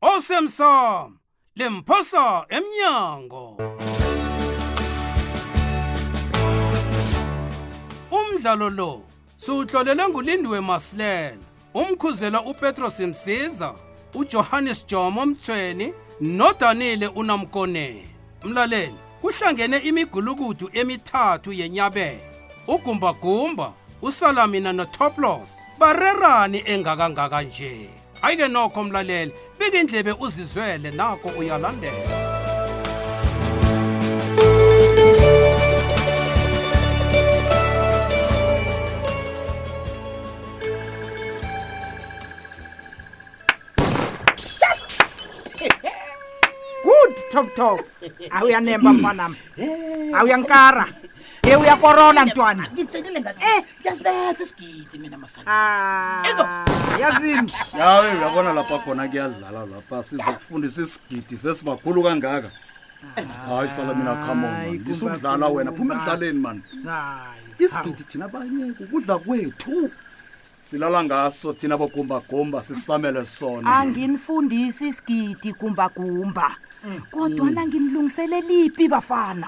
osemsamo lemphosa emnyango umdlalo lo siwuhlolelwe ngulindiwe masilela umkhuzela upetros msiza ujohannes jomo mthweni nodanile unamkoneni mlaleli kuhlangene imigulukudu emithathu yenyabela ugumbagumba usalamina notoplos barerani engakangaka nje ayike nokho mlaleli bika indlebe uzizwele nako uyalandela top top awuyanemba mfanam awuyankara ye uyakorola ntwana eh, kuyasibetha isigidi mina Ah, yazini yawe uyabona lapha khona kuyadlala lapha sizokufundisa isigidi sesibakhulu kangaka hayi sala mina come on man. Hayi, ngisukudlala wena phuma kumba- ekudlaleni mani hayi isigidi thina abanye kukudla kwethu silala ngaso thina bogumbagumba sisamele sona anginifundisi isigidi gumbagumba kodwa na nginilungiselelipi bafana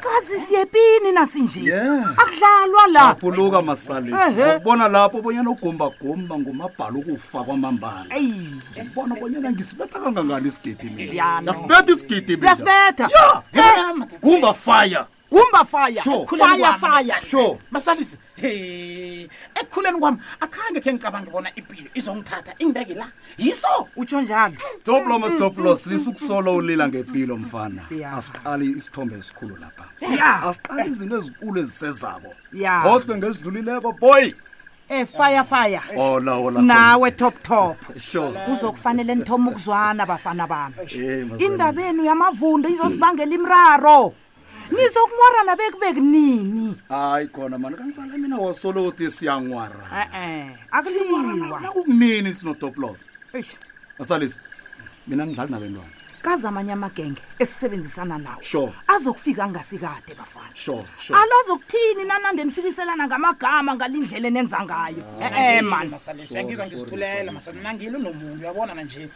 kazi siyepini nasinje Yeah. akudlalwa la Chapuluka masalisi. Ehhe. Ubona lapho bonyana ugomba gomba ngomabhalo kufa kwamambala. eyi Ubona bonyana ngisibetha kangangani isigidi mina. Yano. Ngasibetha isigidi mina. uyasibetha Yeah. Gumba fire. gumba fire Sure. Ekukhuleni fire kwami. fire sure masalise he ekukhuleni kwami akhange khe ngicabange bona ipilo izongithatha ingibeke la yiso utsho njalo toplomo toplo silisa ukusolo ulila ngepilo mfana Yeah. asiqali isithombe esikhulu lapha ya asiqali izinto ezikulu ezisezako ya kodwa ngezidlulileko boy Eh, fire fire ola ola nawe top top sure kuzokufanele nithoma ukuzwana bafana bami Eh, mazalwane. indaba yenu yamavundu izosibangela imraro nizokunwarana bekubeki nini hayi khona mani kanisale mina wasolo uthi siyanwara e-e akuliwa nakunini sinotoplos Eish, asalisi mina ngidlali nabentwana kazi amanye amagenge esisebenzisana nawo Sure. azokufika angasikade bafana sure sure alo azokuthini nanande nifikiselana ngamagama ngalindlela enenza ngayo e-e mani masalisa ngizwa ngisithulela masalisa nangile unomuntu uyabona nanje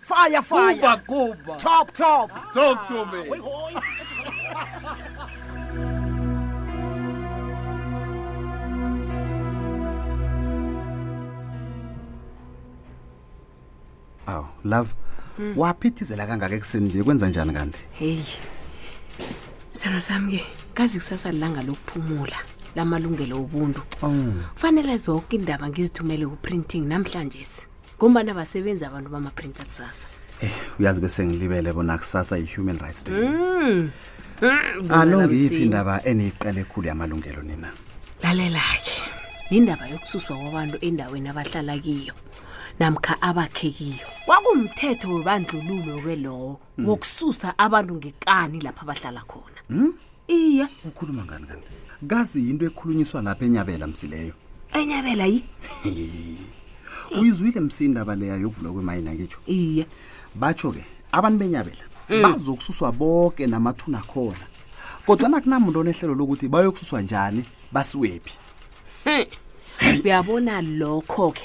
fire fire kuba kuba top top talk to me aw love waphithizela kangaka ekuseni nje kwenza njani kanti heyi sithando sami ke kazi kusasa lilanga lokuphumula lamalungelo obuntu kufanele zonke indaba ngizithumele kuprinting namhlanje si ngombana basebenzi abantu bamaprinta kusasa Eh, uyazi bese ngilibele bona kusasa yi-human rights day Mm. Mm, alo bona ngiyiphi msinya. indaba eniyiqale ekhulu yamalungelo nina lalela-ke yindaba yokususwa kwabantu endaweni abahlala kiyo namkha abakhe kiyo kwakumthetho webandlululo-ke lowo wokususa abantu ngekani lapha bahlala khona Hmm? iye ukhuluma ngani kanti kazi yinto ekhulunyiswa lapha enyabela msileyo enyabela yi uyizwile msindaba leya yokuvulwa kwemayini angitsho iye batsho-ke abantu benyabela Mm. bazokususwa boke namathuna khona kodwana kunamuntu onehlelo lokuthi bayokususwa njani basiwephi uyabona lokho-ke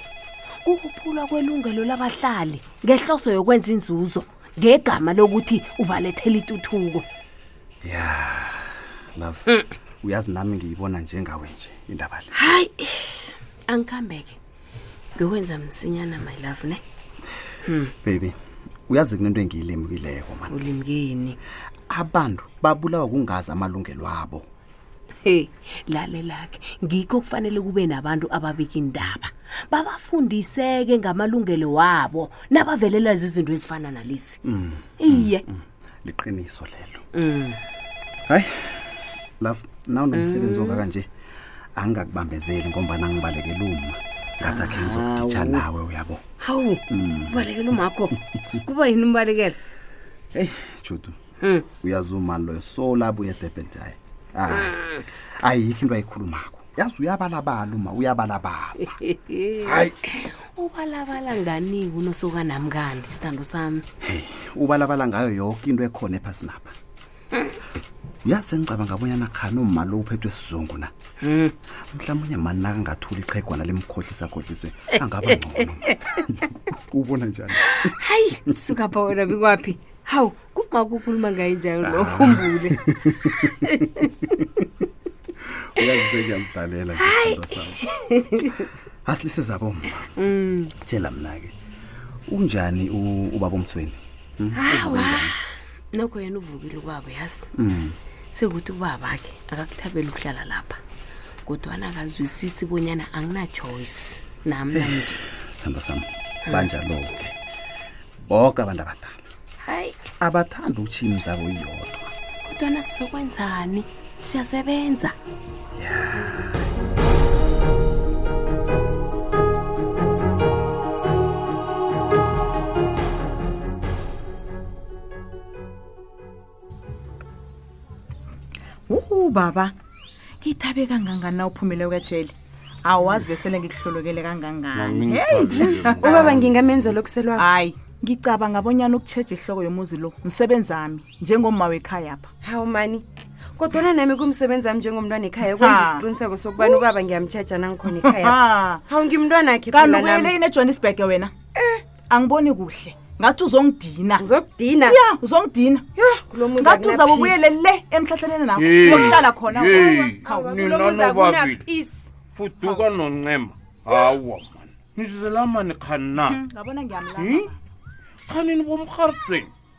kukuphulwa kwelungelo labahlali ngehloso yokwenza inzuzo ngegama lokuthi ubalethela ituthuko ya love mm. uyazi nami ngiyibona njengawe nje indaba le hayi angikhambeke ngiyokwenza msinyana my love ne hmm. baby uyazi kunento engiyilimukileko man ulimukini abantu babulawa kungazi amalungelo abo Hey, lalelake ngikho kufanele kube nabantu ababika indaba babafundiseke ngamalungelo wabo nabavelelwa zizinto ezifana nalezi mm, iye mm, mm. liqiniso lelo mm. hayi love naw nomsebenzi mm. ongaka nje angingakubambezeli ngombana ngibaleke luma ngathi akhe ngizokuditsha nawe uyabo hawu mm. ubalekela umakho kuba yini umbalekela eyi judu Hmm. uyazi umani loyo so labuya edurban jaye Hmm. ayikho into ayikhulumako yazi uyabalabala uma uyabalabala hayi ubalabala ngani unosokanami kanti sithando sami ubalabala ngayo yoke into ekhona ephasinapha uyazi sengicabanga abonyana khani umma lo uphethwe sizungu na Hmm. mhlawumbe unye mani nakangathula iqhegwana limkhohlisa khohlise angaba ngcono ubona njani hayi sukapha wena bikwaphi hawu kuma kukhuluma ngaye njalo lo khumbule uyazise ngiyazidlalela nje isithandwa sakho asilise zabo mma Mm. tshela mna-ke unjani u- ubaba omthweni Hmm? Uvuke njani? nokho yena uvukile ubaba yazi Mm. sekuthi ubaba-ke akakuthabela ukuhlala lapha kodwana akazwisisi bonyana anginachoice nami nanje sithandwa sami banjalo-ke boke abantu abadala hayi abathanda ukutshaya imizabo iyodwa kodwana sizokwenzani siyasebenza wu baba ngithabe kangangana uphumile kwejele awazi besele ngikuhlolokele kangangani ubaba ngingamenza lokuselwako hayi ngicabanga abonyana ukutshejha ihloko yomuzi lo msebenzi wami njengomma wekhaya apha hawu mani kodwana nami kumsebenzi wami njengomntwana ekhaya ukwenza Ha. isiqiniseko sokubana ubaba ngiyamtshetsha nangikhona ekhaya hawu ngimntwana akhe phela nami. kanubuyele yini ejohannesburg wena angiboni kuhle ngathi uzongidina uzokudina ya uzongidina ngathi uzaba ubuyele le emhlahleleni nakho uyohlala khona ninanobabili fuduka noncema hawa mani nizizela mani khani na hmm, ngabona ngiyamlaa hmm? khanini bomrhardzeni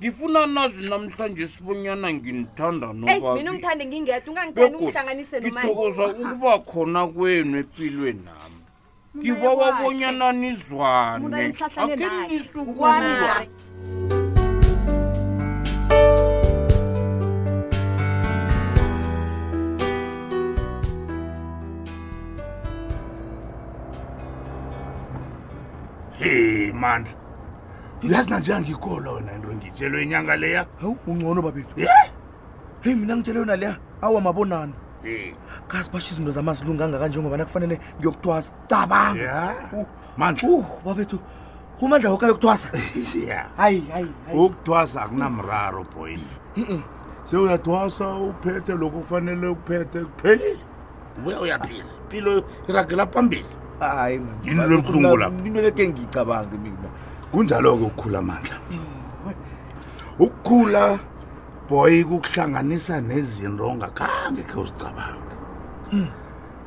ngifuna nazi namhlanje sibonyana nginithanda mina ungithande ngingedwa ungangithandi ungihlanganise nomangithokoza ukuba khona kwenu empilweni nami ngiba wabonyana nizwane akhe nisukwaniwa Hey, mandla uyazi nanjena ngikholwa wena into engitshelwe inyanga leya hawu ungcono babethu ye heyi mina ngitshelwe yona leya awu amabonana kazi basho izinto zamazilunga angaka njengoba nakufanele ngiyokuthwasa cabanga mandla uh, babethu umandla woka yokuthwasa hayi hayi ukuthwasa akunamraro boyini sewuyathwasa uphethe lokhu kufanele ukuphethe kuphelile we uyaphila impilo iragela phambili hayi man. Yini Hayi, lobuhlungu mina- lapho? into leke ngiyicabange mina kunjalo-ke ukukhula amandla ukukhula boy kukuhlanganisa nezinto ongakhange khe uzicabange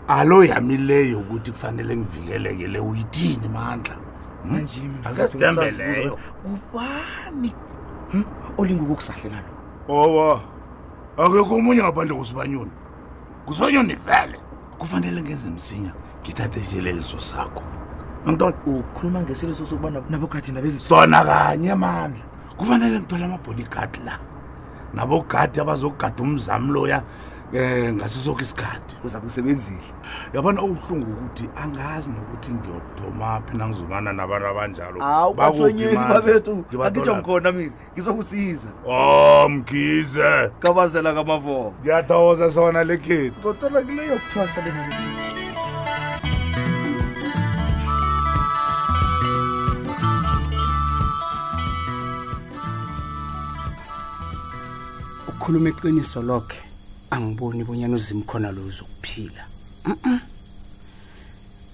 alo yamileyo ukuthi kufanele ngivikeleke le uyithini mandla Hmm? manje mina Ake ngathi sidembe ngisazibuza leyo. ukuthi kubani Hmm? olinga ukukusahlela lo owa akekho omunye ngaphandle kusibanyoni kuzonyo nivele kufanele ngenze msinya ngithathe isileliso sakho angithola ukhuluma ngesiliso sokuba nab- nabokhathi nabezi sona kanye mandla kufanele ngithole ama-bodyguard la nabogadi abazogada umzami loya um ngaso soke isikhathi uza kusebenzile yabona ubuhlungu ukuthi angazi nokuthi ngiyothomaphi nangizumana nabantu abanjalo awu Bakuphi batsonyeni mandla? babethu Ngibathola akitsho ngikhona mina ngizokusiza o mgize kabazela kamavovo ngiyathokoza sona lekhethi kodwana kuleyo kuthwasa le ukhuluma iqiniso lokhe angiboni bonyana uzimu khona lo uzokuphila mm -mm.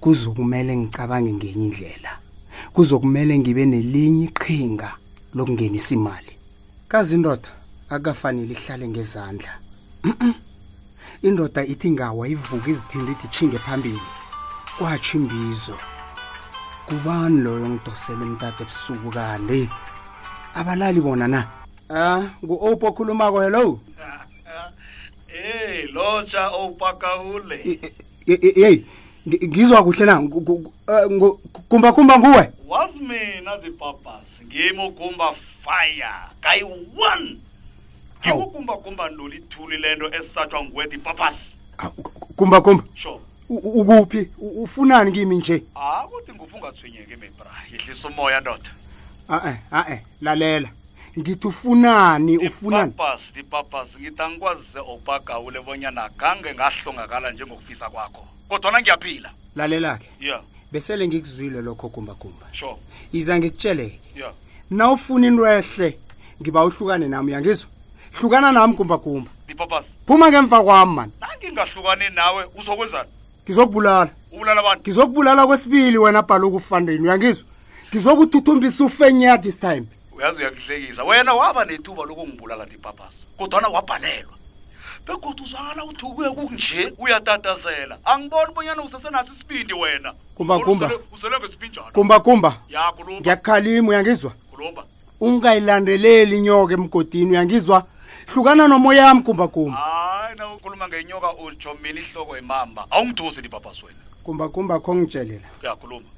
kuzokumele ngicabange ngenye indlela kuzokumele ngibe nelinye iqhinga lokungenisa imali kazi indoda akafanele ihlale ngezandla indoda ithi ngawa ivuka izithinda ithi tshinge phambili kwatsho imbizo kubani loyo ngidosela umtata ebusuku kanti abalali bona na ah ngu-ope okhulumako hello hey lotsha opakahule yeyi ngizwa kuhle na eh, kumba kumba nguwe wazi mina zibhabhas ngimo kumba fire kayi one ngikukumba kumba nduli ithuli le nto esisatshwa nguwe zibhabhas kumba kumba sure ukuphi ufunani kimi nje ah kodwa ngufungathwinyeke mebra yehlisa umoya ndoda a-e a-e lalela ngithi ufunani ufunani papas ipapas ngithi angikwazise obagawule bonyana gange ngahlongakala njengokufisa kwakho kodwana ngiyaphila lalela-ke yeah. besele ngikuzwile lokho gumbagumba sure. iza ngikutshele-ke yeah. na ufuna into ehle ngiba uhlukane nami uyangizwa hlukana nami gumbagumba ipapas phuma ngemva kwami mani nangingahlukani nawe uzokwenzani ngizokubulala ubulala abantu ngizokubulala kwesibili wena bhala ukufandeni uyangizwa ngizokuthuthumbisa ufenyadi this time uyazi uyakuhlekisa wena waba nethuba lokungibulala ndipapasa kodwana wabhalelwa begodwa uzwakala uthi ukuya kunje uyatatazela angiboni bonyana usesenaso isibindi wena kumbakumba usele ngesibinjalo kumbakumba ya kulumba ngiyakukhalima uyangizwa kulumba ungayilandeleli inyoka emgodini uyangizwa hlukana nomoya yami kumbakumba hayi na ukhuluma ngenyoka utsho mina ihloko emamba awungithusi ndibhabhasi wena kumbakumba khongitshelela uyakhuluma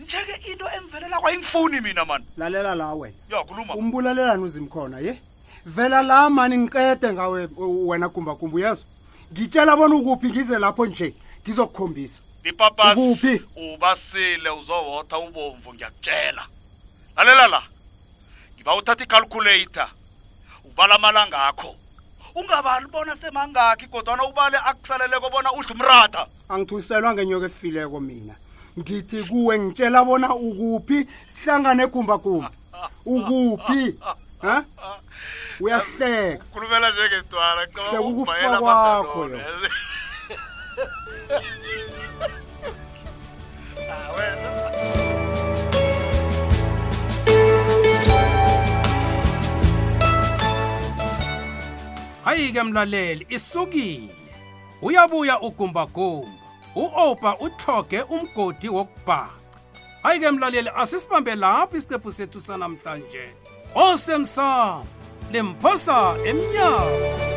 njeke into engivelela kwayingifuni mina mani lalela la wena yakhuluma umbulalelani uzimkhona ye vela la mani ngiqede ngawe wena kumbakumba uyezwa ngitshela bona ukuphi ngize lapho nje ngizokukhombisa ipapakuphi ubasile uzowotha ubomvu ngiyakutshela lalela la ngiba uthatha icalculator ubala amalanga akho ungabali bona semangakhi kodwana ubale akusaleleko bona udla umratha angithuselwa ngenyoka efileko mina ngithi kuwe ngitshela bona ukuphi sihlangane gumbagumba ukuphi ha uyahleka ukhulumela njengesitwana hleka ukufa kwakho yo hayi-ke mlaleli isukile uyabuya ugumbagumba u-opa utlhoge umgodi wokubhaca hayi-ke mlaleli asisibambe lapho isiqephu sethu sanamhlanje osemsamo limphosa emnyango